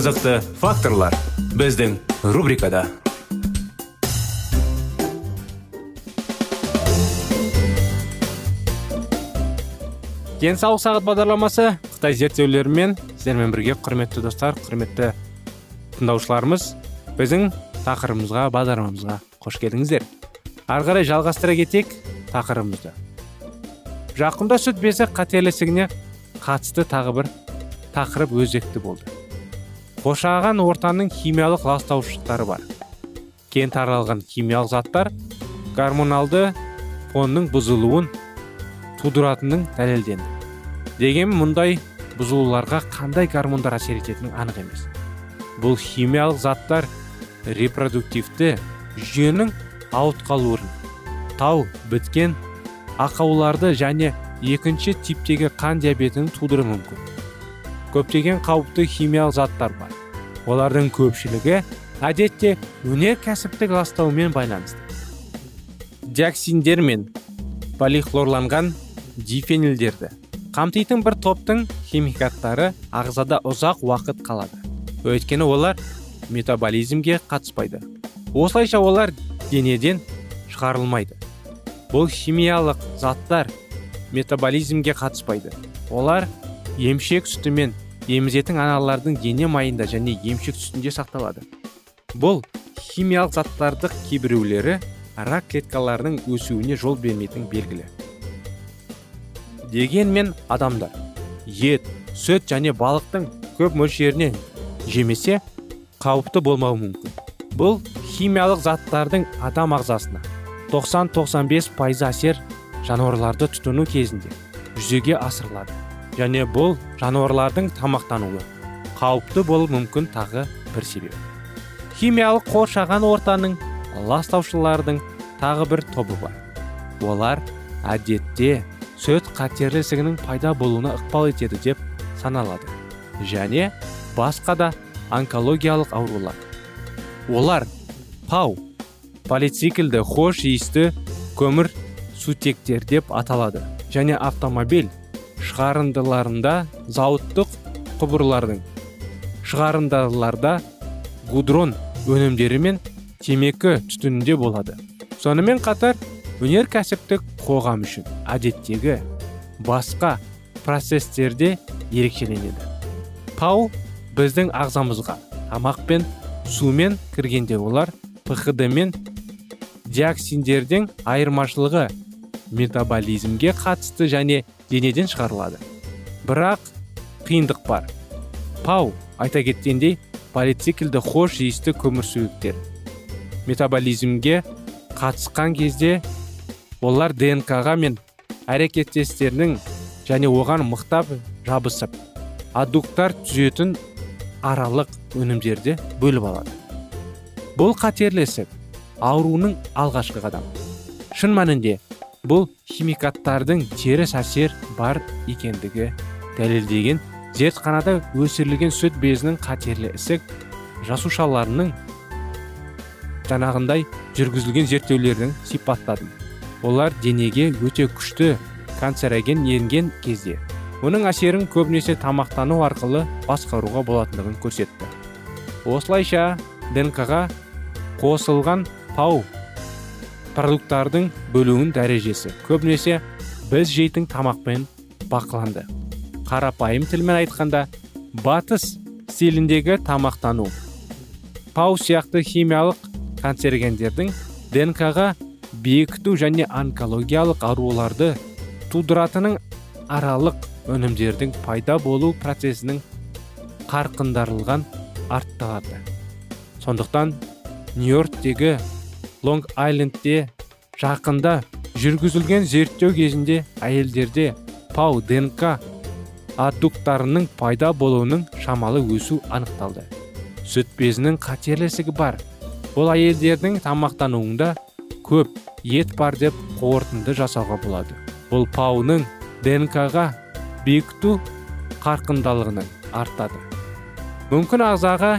қызықты факторлар біздің рубрикада. Денсаулық сағат бағдарламасы қытай зерттеулерімен сіздермен бірге құрметті достар құрметті тыңдаушыларымыз біздің тақырыбымызға бағдарламамызға қош келдіңіздер. Ары қарай жалғастыра кетейік тақырыбымызды. Жақында сүт безі қатерлі қатысты тағы бір тақырып өзекті болды. Қоршаған ортаның химиялық ластауыштықтары бар. Кең таралған химиялық заттар гормоналды фонның бұзылуын тудыратынын дәлелденді дегенмен мұндай бұзылуларға қандай гормондар әсер ететіні анық емес. Бұл химиялық заттар репродуктивті жүйенің ауытқалуын тау біткен ақауларды және екінші типтегі қан диабетін тудыруы мүмкін. Көптеген қауіпті химиялық заттар бар. Олардың көпшілігі әдетте өнеркәсіптік ластаумен байланысты. Диоксиндер мен полихлорланған дифенилдерді қамтитын бір топтың химикаттары ағзада ұзақ уақыт қалады. Өйткені олар метаболизмге қатыспайды. Осылайша олар денеден шығарылмайды. Бұл химиялық заттар метаболизмге қатыспайды. Олар емшек сүтімен емізетін аналардың дене майында және емшек сүтінде сақталады. Бұл химиялық заттардың кейбіреулері рак клеткаларының өсуіне жол бермейтін белгілі. Дегенмен адамдар ет сүт және балықтың көп мөлшерінен жемесе қауіпті болмауы мүмкін. Бұл химиялық заттардың адам ағзасына 90-95 пайыз әсер жануарларды тұтыну кезінде жүзеге асырылады. Және бұл жануарлардың тамақтануы қауіпті болуы мүмкін тағы бір себеп. Химиялық қоршаған ортаның ластаушылардың тағы бір тобы бар. Олар әдетте сөт қатерлі ісігінің пайда болуына ықпал етеді деп саналады және басқа да онкологиялық аурулар. Олар пау полициклді хош иісті көмір сутектер деп аталады және автомобиль шығарындыларында зауыттық құбырлардың шығарындыларда гудрон өнімдері мен темекі түтінінде болады. Сонымен қатар өнеркәсіптік қоғам үшін әдеттегі басқа процестерде ерекшеленеді. Пау біздің ағзамызға тамақпен сумен кіргенде олар пхд мен диоксиндердің айырмашылығы метаболизмге қатысты және денеден шығарылады. Бірақ қиындық бар. Пау айта кеткендей полициклді хош иісті көмірсутектер метаболизмге қатысқан кезде олар днк-ға мен әрекеттестерінің және оған мықтап жабысып аддуктар түзетін аралық өнімдерді бөліп алады. Бұл қатерлі ісік ауруының алғашқы қадамы. Шын мәнінде бұл химикаттардың теріс әсер бар екендігі дәлелдеген зертханада өсірілген сүт безінің қатерлі ісік жасушаларының жаңағындай жүргізілген зерттеулердің сипаттадым. Олар денеге өте күшті канцероген енген кезде оның әсерін көбінесе тамақтану арқылы басқаруға болатындығын көрсетті. Осылайша днк-ға қосылған пау продукттардың бөлуін дәрежесі. Көбінесе біз жейтін тамақпен бақыланды. Қарапайым тілмен айтқанда батыс стиліндегі тамақтану. Пау сияқты химиялық канцерогендердің днкға бекіту және онкологиялық ауруларды тудыратынын аралық өнімдердің пайда болу процесінің қарқындарылған арттырады. Сондықтан нью йорктегі лонг айлендте жақында жүргізілген зерттеу кезінде әйелдерде пау днк аддуктарының пайда болуының шамалы өсу анықталды. Сүт безінің қатерлі ісігі бар. Бұл әйелдердің тамақтануында көп ет бар деп қорытынды жасауға болады. Бұл пауның днкға бекіту қарқындалығының артады. Мүмкін ағзаға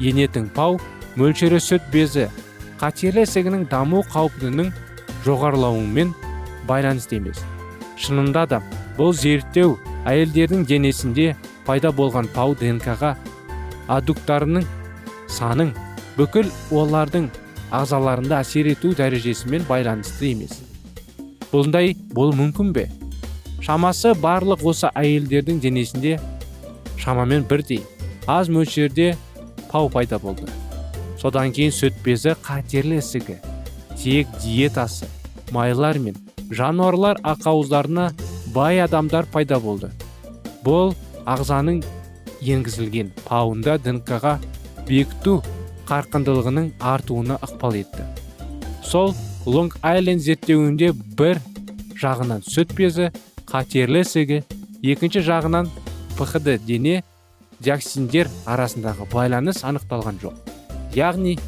енетін пау мөлшері сүт безі қатерлі ісігінің даму қаупінің жоғарылауымен байланысты емес. Шынында да бұл зерттеу әйелдердің денесінде пайда болған пау днкға аддуктарының саның бүкіл олардың ағзаларында әсер ету дәрежесімен байланысты емес. Бұндай болу мүмкін бе? Шамасы барлық осы әйелдердің денесінде шамамен бірдей. Аз мөлшерде пау пайда болды. Содан кейін сүт безі қатерлі ісігі. Тек диетасы майлар мен жануарлар ақауыздарына бай адамдар пайда болды. Бұл ағзаның енгізілген пауында днкға бекіту қарқындылығының артуына ықпал етті. Сол лонг айленд зерттеуінде бір жағынан сүт безі қатерлі ісігі екінші жағынан пхд дене диоксиндер арасындағы байланыс анықталған жоқ. Яғни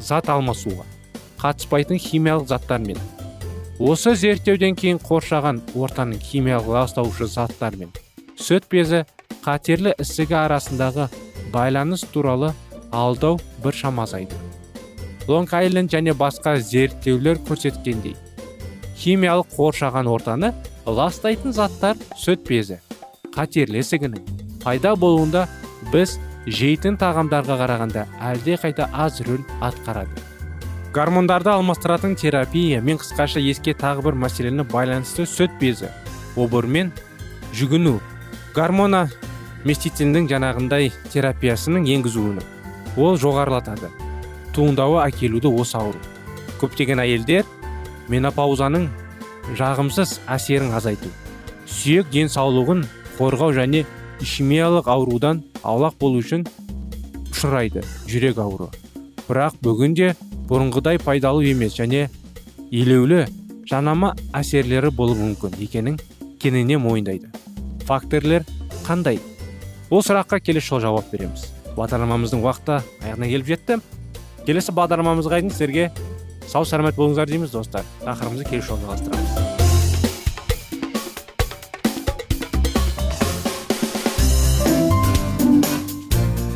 зат алмасуға қатыспайтын химиялық заттармен. Осы зерттеуден кейін қоршаған ортаның химиялық ластаушы заттармен сүт безі қатерлі ісігі арасындағы байланыс туралы алдау бір азайды. Лонг айленд және басқа зерттеулер көрсеткендей химиялық қоршаған ортаны ластайтын заттар сүт безі қатерлі ісігінің пайда болуында біз жейтін тағамдарға қарағанда әлде қайта аз рөл атқарады. Гормондарды алмастыратын терапия мен қысқаша еске тағы бір мәселені байланысты сүт безі обырмен жүгіну. Гормона местициндің жаңағындай терапиясының енгізуіні. Ол жоғарылатады. Туындауы әкелуді осы ауру көптеген әйелдер менопаузаның жағымсыз әсерін азайту сүйек денсаулығын қорғау және ишемиялық аурудан аулақ болу үшін ұшырайды жүрек ауруы бірақ бүгінде бұрынғыдай пайдалы емес және елеулі жанама әсерлері болуы мүмкін екенін кенене мойындайды факторлер қандай бұл сұраққа келесі жолы жауап береміз бағдарламамыздың уақыты аяғына келіп жетті келесі бағдарламамызға дейін сіздерге сау саламат болыңыздар дейміз достар. Тақырыбымызды келесі жолы жалғастырамыз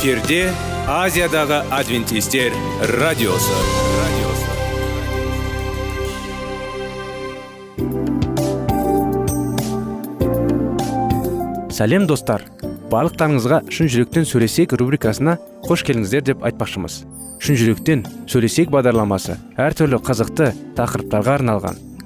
эфирде азиядағы адвентистер радиосы. Радиосы сәлем достар. Барлықтарыңызға шын жүректен сөйлесек рубрикасына қош келдіңіздер деп айтпақшымыз. Шын жүректен сөйлесек бағдарламасы әртүрлі қызықты тақырыптарға арналған.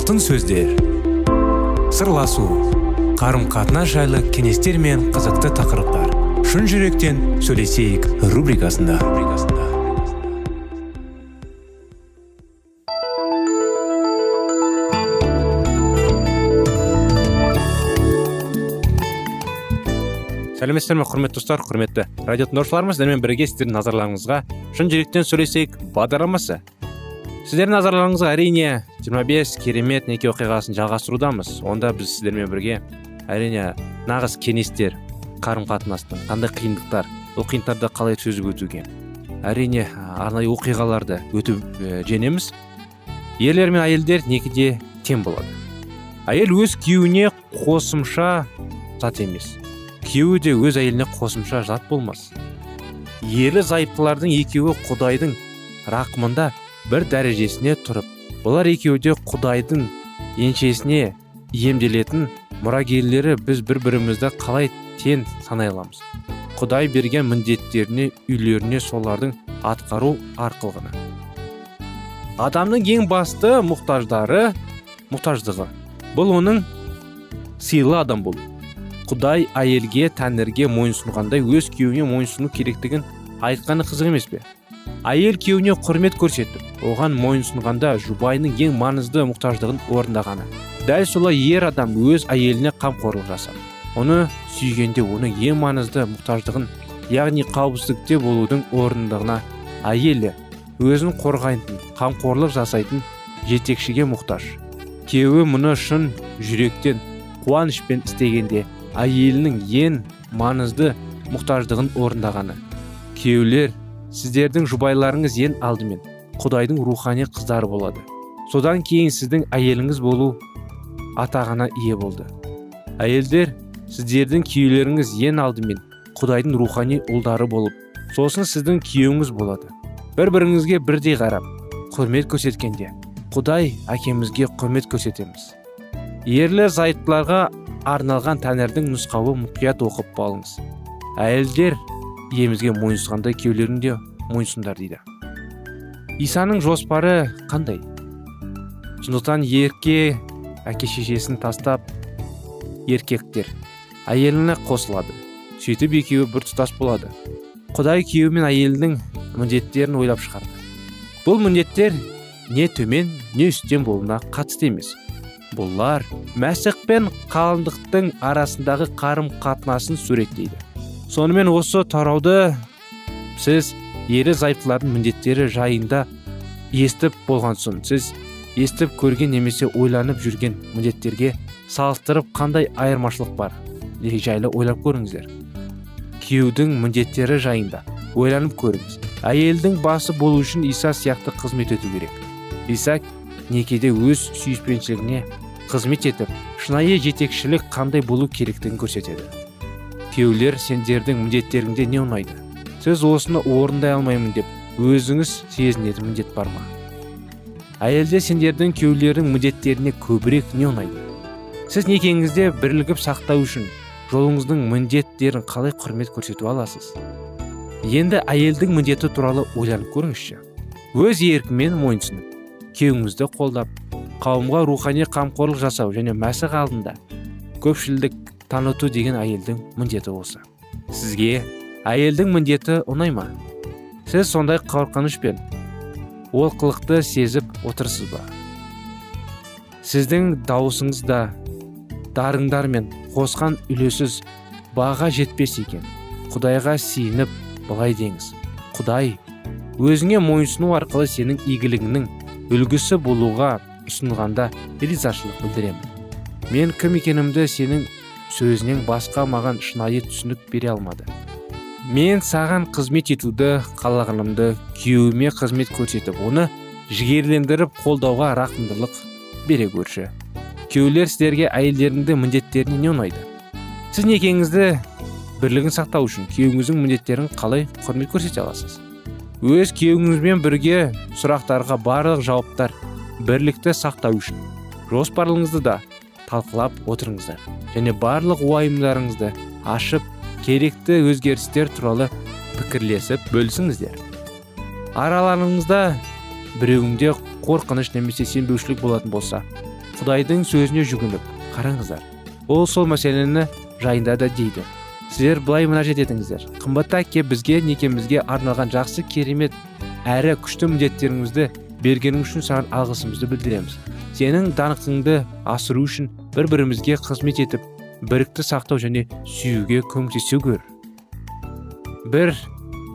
Алтын сөздер. Сырласу қарым қатынас жайлы кеңестер мен қызықты тақырыптар. Шын жүректен сөйлесейік рубрикасында. Сәлеметсіздер ме құрметті достар құрметті радио тыңдаушыларымыз сіздермен бірге сіздердің назарларыңызға шын жүректен сөйлесейік бағдарламасы. Сіздердің назарларыңызға әрине 25 керемет неке оқиғасын жалғастырудамыз. Онда біз сіздермен бірге әрине нағыз кеңестер қарым қатынастың қандай қиындықтар ол қиындықтарды қалай төзіп өтуге әрине арнайы оқиғаларды өтіп ә, женеміз ерлер мен әйелдер некеде тең болады. Әйел өз күйеуіне қосымша зат емес күйеуі де өз әйеліне қосымша жат болмас. Ерлі зайыптылардың екеуі құдайдың рақымында бір дәрежесіне тұрып бұлар екеуі де құдайдың еншесіне иемделетін мұрагерлері біз бір бірімізді қалай тең санай аламыз құдай берген міндеттеріне үйлеріне солардың атқару арқылы ғана адамның ең басты мұқтаждары мұқтаждығы. Бұл оның сыйлы адам болу құдай әйелге тәңірге мойынсұнғандай өз күйеуіне мойынсұну керектігін айтқаны қызық емес пе? Әйел күйеуіне құрмет көрсетіп оған мойынсұнғанда жұбайының ең маңызды мұқтаждығын орындағаны. Дәл солай ер адам өз әйеліне қамқорлық жасап оны сүйгенде оның ең маңызды мұқтаждығын яғни қауіпсіздікте болудың орындығына әйелі өзін қорғайтын қамқорлық жасайтын жетекшіге мұқтаж. Күйеуі мұны шын жүректен қуанышпен істегенде әйелінің ең маңызды мұқтаждығын орындағаны. Күйеулер сіздердің жұбайларыңыз ең алдымен құдайдың рухани қыздары болады. Содан кейін сіздің әйеліңіз болу атағына ие болды. Әйелдер сіздердің күйеулеріңіз ең алдымен құдайдың рухани ұлдары болып сосын сіздің күйеуіңіз болады. Бір біріңізге бірдей қарап құрмет көрсеткенде құдай әкемізге құрмет көрсетеміз. Ерлі зайыптыларға арналған тәңірдің нұсқауы мұқият оқып балыңыз әйелдер емізге мойынсұнғандай күйеулерің де мойынсұндар дейді. Исаның жоспары қандай? Сондықтан ерке әке шешесін тастап еркектер әйеліне қосылады. Сөйтіп екеуі бір тұтас болады. Құдай күйеуі мен әйелдің міндеттерін ойлап шығарды. Бұл міндеттер не төмен не үстем болуына қатысты емес. Бұлар мәсіх пен қалыңдықтың арасындағы қарым қатынасын суреттейді. Сонымен осы тарауды сіз ері зайыптылардың міндеттері жайында естіп болған соң сіз естіп көрген немесе ойланып жүрген міндеттерге салыстырып қандай айырмашылық бар? Жайлы ойлап көріңіздер. Күйеудің міндеттері жайында ойланып көріңіз. Әйелдің басы болу үшін иса сияқты қызмет ету керек. Иса некеде өз сүйіспеншілігіне қызмет етіп шынайы жетекшілік қандай болу керектігін көрсетеді. Күйеулер сендердің міндеттеріңде не ұнайды? Сіз осыны орындай алмаймын деп өзіңіз сезінетін міндет бар ма? Әйелде сендердің күйеулердің міндеттеріне көбірек не ұнайды? Сіз некеңізде бірлігіп сақтау үшін жолыңыздың міндеттерін қалай құрмет көрсетіп аласыз? Енді әйелдің міндеті туралы ойланып көріңізші. Өз еркімен мойынсынып күйеуіңізді қолдап қауымға рухани қамқорлық жасау және мәсіх алдында көпшілдік таныту деген әйелдің міндеті осы сізге әйелдің міндеті ұнай ма сіз сондай қорқынышпен олқылықты сезіп отырсыз ба сіздің дауысыңыз да дарыңдармен қосқан үлесіз баға жетпес екен құдайға сиініп былай деңіз құдай өзіңе мойынсыну арқылы сенің игілігіңнің үлгісі болуға ұсынғанда ризашылық білдіремін мен кім екенімді сенің сөзінен басқа маған шынайы түсінік бере алмады. Мен саған қызмет етуді қалағанымды күйеуіме қызмет көрсетіп оны жігерлендіріп қолдауға рақымдылық бере көрші. Күйеулер сіздерге әйелдеріңді міндеттеріне не ұнайды? Сіз некеңізді бірлігін сақтау үшін күйеуіңіздің міндеттерін қалай құрмет көрсете аласыз? Өз күйеуіңізбен бірге сұрақтарға барлық жауаптар бірлікті сақтау үшін. Жоспарыңызды да талқылап отырыңыздар және барлық уайымдарыңызды ашып керекті өзгерістер туралы пікірлесіп бөлісіңіздер. Араларыңызда біреуіңде қорқыныш немесе сенбеушілік болатын болса құдайдың сөзіне жүгініп қараңыздар. Ол сол мәселені жайында да дейді. Сіздер былай мұнажат етіңіздер қымбатты әке бізге некемізге арналған жақсы керемет әрі күшті міндеттеріңізді бергенің үшін саған алғысымызды білдіреміз. Сенің даңқыңды асыру үшін бір бірімізге қызмет етіп бірікті сақтау және сүюге көмектесу көр бір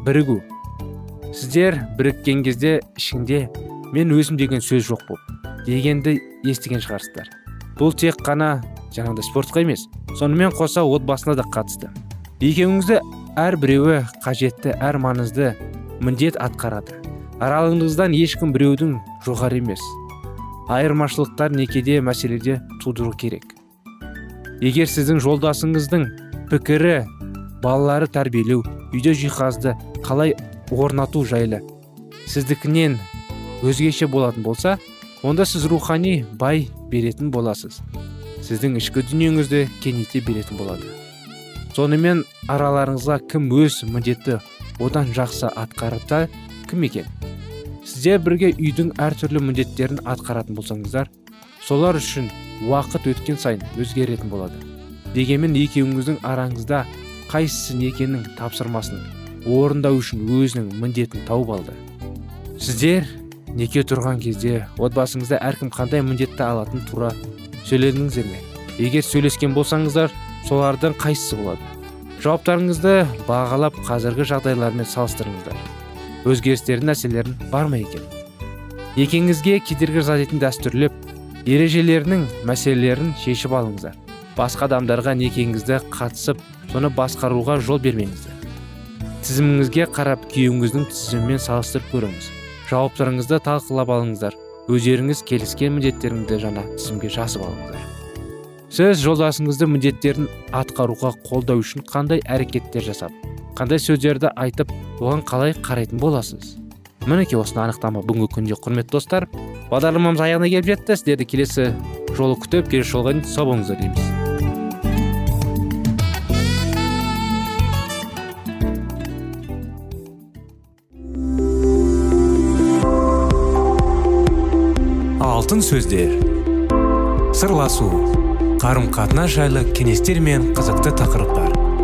бірігу. Сіздер біріккен кезде ішінде мен өзім деген сөз жоқ болып дегенді естіген шығарсыздар. Бұл тек қана жаңағыдай спортқа емес сонымен қоса отбасына да қатысты. Екеуіңізді әр біреуі қажетті әр маңызды міндет атқарады. Аралығыңыздан ешкім біреудің жоғары емес. Айырмашылықтар некеде мәселеде тудыру керек. Егер сіздің жолдасыңыздың пікірі балалары тәрбиелеу үйде жиһазды қалай орнату жайлы сіздікінен өзгеше болатын болса онда сіз рухани бай беретін боласыз. Сіздің ішкі дүниеңізді кеңейте беретін болады. Сонымен араларыңызға кім өз міндетті одан жақсы атқарыпта кім екен? Сіздер бірге үйдің әртүрлі міндеттерін атқаратын болсаңыздар солар үшін уақыт өткен сайын өзгеретін болады. Дегенмен екеуіңіздің араңызда қайсысы некенің тапсырмасын орындау үшін өзінің міндетін тауып алды. Сіздер неке тұрған кезде отбасыңызда әркім қандай міндетті алатын тура сөйледіңіздер ме? Егер сөйлескен болсаңыздар солардың қайсысы болады? Жауаптарыңызды бағалап қазіргі жағдайлармен салыстырыңыздар. Өзгерістердің нәрселерін бар ма екен? Екеңізге кедергі жасайтын дәстүрлеп ережелерінің мәселелерін шешіп алыңыздар. Басқа адамдарға некеңізді қатысып соны басқаруға жол бермеңіздер. Тізіміңізге қарап күйеуіңіздің тізімімен салыстырып көріңіз. Жауаптарыңызды талқылап алыңыздар. Өздеріңіз келіскен міндеттеріңізді жаңа тізімге жазып алыңыздар. Сіз жолдасыңызды міндеттерін атқаруға қолдау үшін қандай әрекеттер жасап қандай сөздерді айтып оған қалай қарайтын боласыз? Мінекей осыны анықтама. Бүгінгі күнде құрметті достар бағдарламамыз аяғына келіп жетті. Сіздерді келесі жолы күтіп келесі жолға дейін сау болыңыздар дейміз. Алтын сөздер. Сырласу. Қарым қатынас жайлы кеңестер мен қызықты тақырыптар.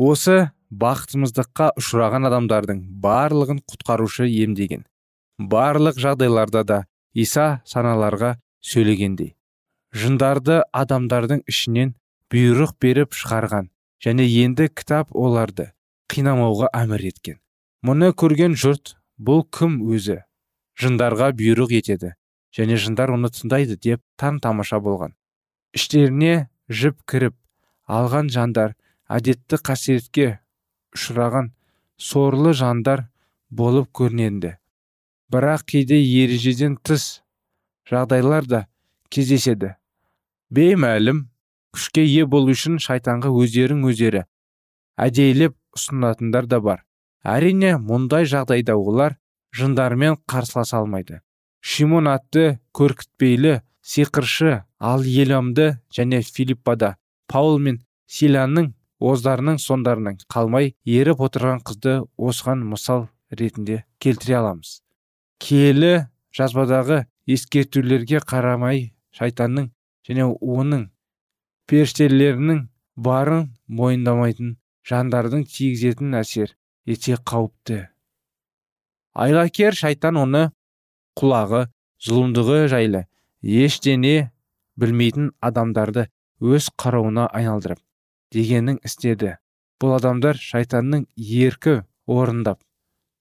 Осы бақытсыздыққа ұшыраған адамдардың барлығын құтқарушы емдеген барлық жағдайларда да иса саналарға сөйлегендей. Жындарды адамдардың ішінен бұйрық беріп шығарған және енді кітап оларды қинамауға әмір еткен. Мұны көрген жұрт бұл кім өзі? Жындарға бұйрық етеді және жындар оны тыңдайды деп таң тамаша болған. Іштеріне жіп кіріп алған жандар әдетті қасиетке ұшыраған сорлы жандар болып көрінеді. Бірақ кейде ережеден тыс жағдайлар да кездеседі. Беймәлім күшке ие болу үшін шайтанға өздерін өздері әдейілеп ұсынатындар да бар. Әрине мұндай жағдайда олар жындармен қарсыласа алмайды. Шимон атты көркітпейлі сиқыршы ал еламды және филиппада паул мен силанның оздарының сондарынан қалмай еріп отырған қызды осыған мысал ретінде келтіре аламыз. Киелі жазбадағы ескертулерге қарамай шайтанның және оның періштелерінің барын мойындамайтын жандардың тигізетін әсер ете қауіпті. Айлакер шайтан оны құлағы зұлымдығы жайлы ештене білмейтін адамдарды өз қарауына айналдырып дегеннің істеді. Бұл адамдар шайтанның еркі орындап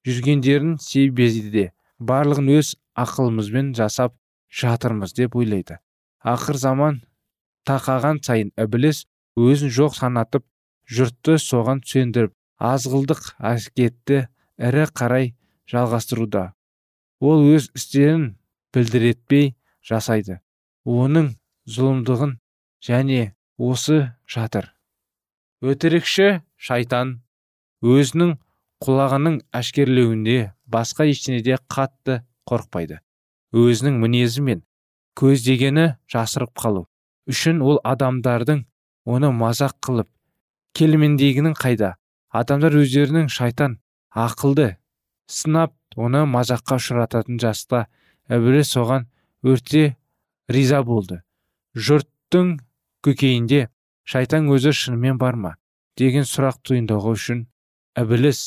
жүргендерін себезде барлығын өз ақылымызбен жасап жатырмыз деп ойлайды. Ақыр заман тақаған сайын ібіліс өзін жоқ санатып жұртты соған сендіріп азғылдық әскетті ірі қарай жалғастыруда. Ол өз істерін білдіретпей жасайды. Оның зұлымдығын және осы жатыр. Өтірікші шайтан өзінің құлағының әшкерлеуінде басқа ештеңеде қатты қорықпайды. Өзінің мінезі мен көздегені жасырып қалу үшін ол адамдардың оны мазақ қылып келмендегінің қайда? Адамдар өздерінің шайтан ақылды сынап оны мазаққа ұшырататын жаста ібіліс соған өрте риза болды. Жұрттың көкейінде шайтан өзі шынымен бар ма? деген сұрақ туындауы үшін ібіліс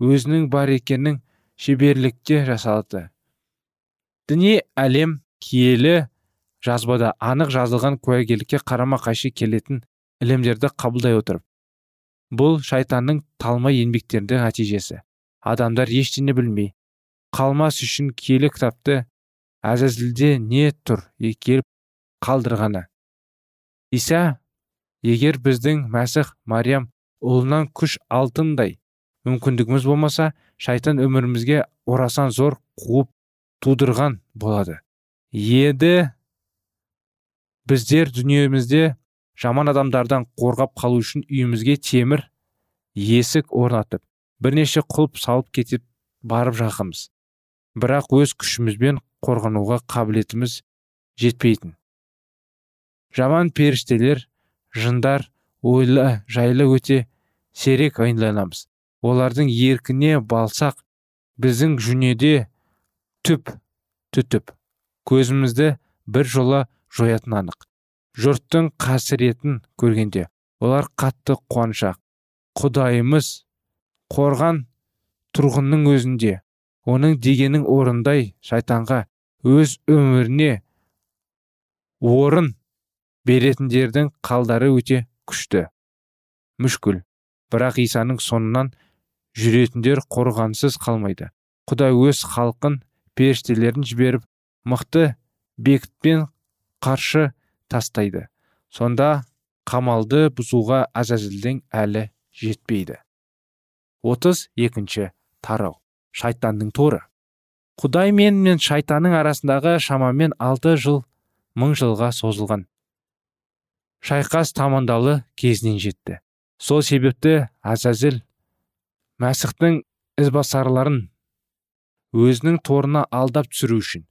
өзінің бар екенін шеберлікте жасалды. Діни әлем киелі жазбада анық жазылған куәгерлікке қарама қайшы келетін ілімдерді қабылдай отырып бұл шайтанның талмай еңбектерінің нәтижесі. Адамдар ештеңе білмей қалмас үшін киелі кітапты әзәзілде не тұр келіп қалдырғаны. Иса егер біздің мәсіх мариям ұлынан күш алтындай мүмкіндігіміз болмаса шайтан өмірімізге орасан зор қуып тудырған болады. Еді біздер дүниемізде жаман адамдардан қорғап қалу үшін үйімізге темір есік орнатып бірнеше құлып салып кетіп барып жақымыз бірақ өз күшімізбен қорғануға қабілетіміз жетпейтін. Жаман періштелер жындар ойлы жайлы өте серек айналанамыз. Олардың еркіне балсақ біздің жүнеде түп түтіп көзімізді бір жола жоятын анық. Жұрттың қасіретін көргенде олар қатты қуаншақ. Құдайымыз қорған тұрғынның өзінде оның дегенің орындай шайтанға өз өміріне орын беретіндердің қалдары өте күшті. Мүшкіл. Бірақ исаның соңынан жүретіндер қорғансыз қалмайды. Құдай өз халқын періштелерін жіберіп мықты бекітпен қаршы тастайды. Сонда қамалды бұзуға әзәзілдің әлі жетпейді. Отыз екінші тарау. Шайтанның торы. Құдай мен мен шайтанның арасындағы шамамен алты жыл мың жылға созылған. Шайқас тамандалы кезінен жетті. Сол себепті әзәзіл мәсіхтің ізбасарларын өзінің торына алдап түсіру үшін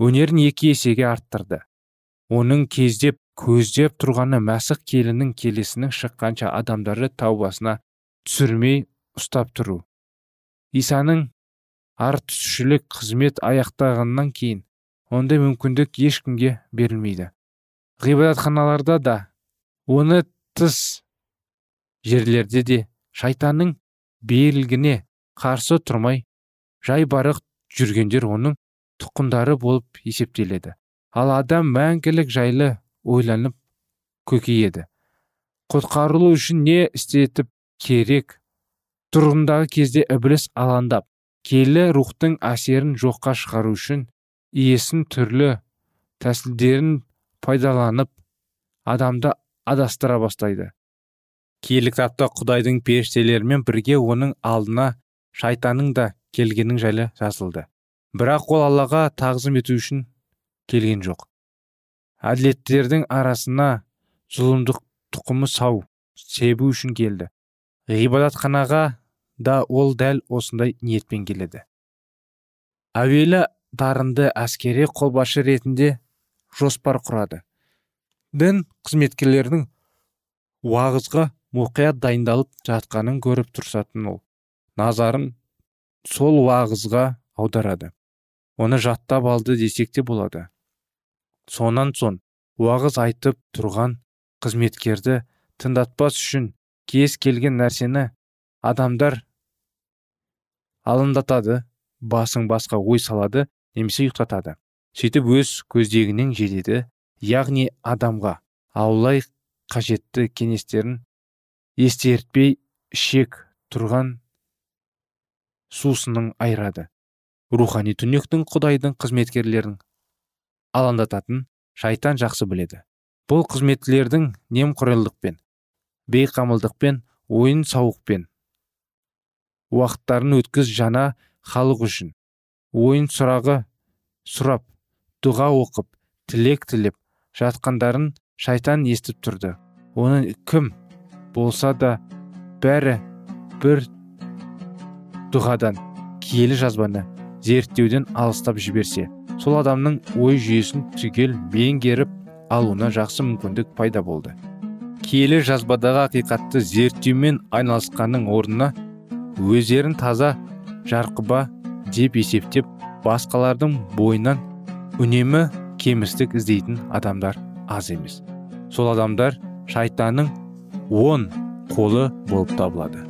өнерін екі есеге арттырды. Оның кездеп көздеп тұрғаны мәсіх келінің келесінің шыққанша адамдарды таубасына түсірмей ұстап тұру. Исаның ар түсушілік қызмет аяқтағаннан кейін ондай мүмкіндік ешкімге берілмейді. Ғибадатханаларда да. Оны тыс жерлерде де шайтанның белгіне қарсы тұрмай жайбарық жүргендер оның тұқымдары болып есептеледі. Ал адам мәңгілік жайлы ойланып көкейеді. Құтқарылу үшін не істетіп керек? Тұрғындағы кезде ібіліс алаңдап киелі рухтың әсерін жоққа шығару үшін иесін түрлі тәсілдерін пайдаланып адамды адастыра бастайды. Киелі кітапта құдайдың періштелерімен бірге оның алдына шайтанның да келгенің жайлы жазылды. Бірақ ол аллаға тағзым ету үшін келген жоқ. Әділеттердің арасына зұлымдық тұқымы сау себу үшін келді. Ғибадатханаға да ол дәл осындай ниетпен келеді. Әуелі дарынды әскери қолбасшы ретінде жоспар құрады. Дін қызметкерлерінің уағызға мұқият дайындалып жатқанын көріп тұрсатын ол. Назарын сол уағызға аударады. Оны жаттап алды десек те болады. Сонан соң уағыз айтып тұрған қызметкерді тыңдатпас үшін кез келген нәрсені адамдар алындатады басың басқа ой салады немесе ұйықтатады. Сөйтіп өз көздегінен жетеді яғни адамға аулай қажетті кеңестерін естертпей шек тұрған сусының айырады. Рухани түнектің құдайдың қызметкерлерін алаңдататын шайтан жақсы біледі. Бұл қызметшілердің немқұрайлықпен бейқамылдықпен ойын сауықпен уақыттарын өткіз жана халық үшін. Ойын сұрағы сұрап дұға оқып тілек тілеп жатқандарын шайтан естіп тұрды. Оның кім болса да бәрі бір дұғадан киелі жазбаны зерттеуден алыстап жіберсе сол адамның ой жүйесін түгел меңгеріп алуына жақсы мүмкіндік пайда болды. Киелі жазбадағы ақиқатты зерттеумен айналысқанның орнына өздерін таза жарқыба деп есептеп басқалардың бойынан үнемі кемістік іздейтін адамдар аз емес. Сол адамдар шайтанның он қолы болып табылады.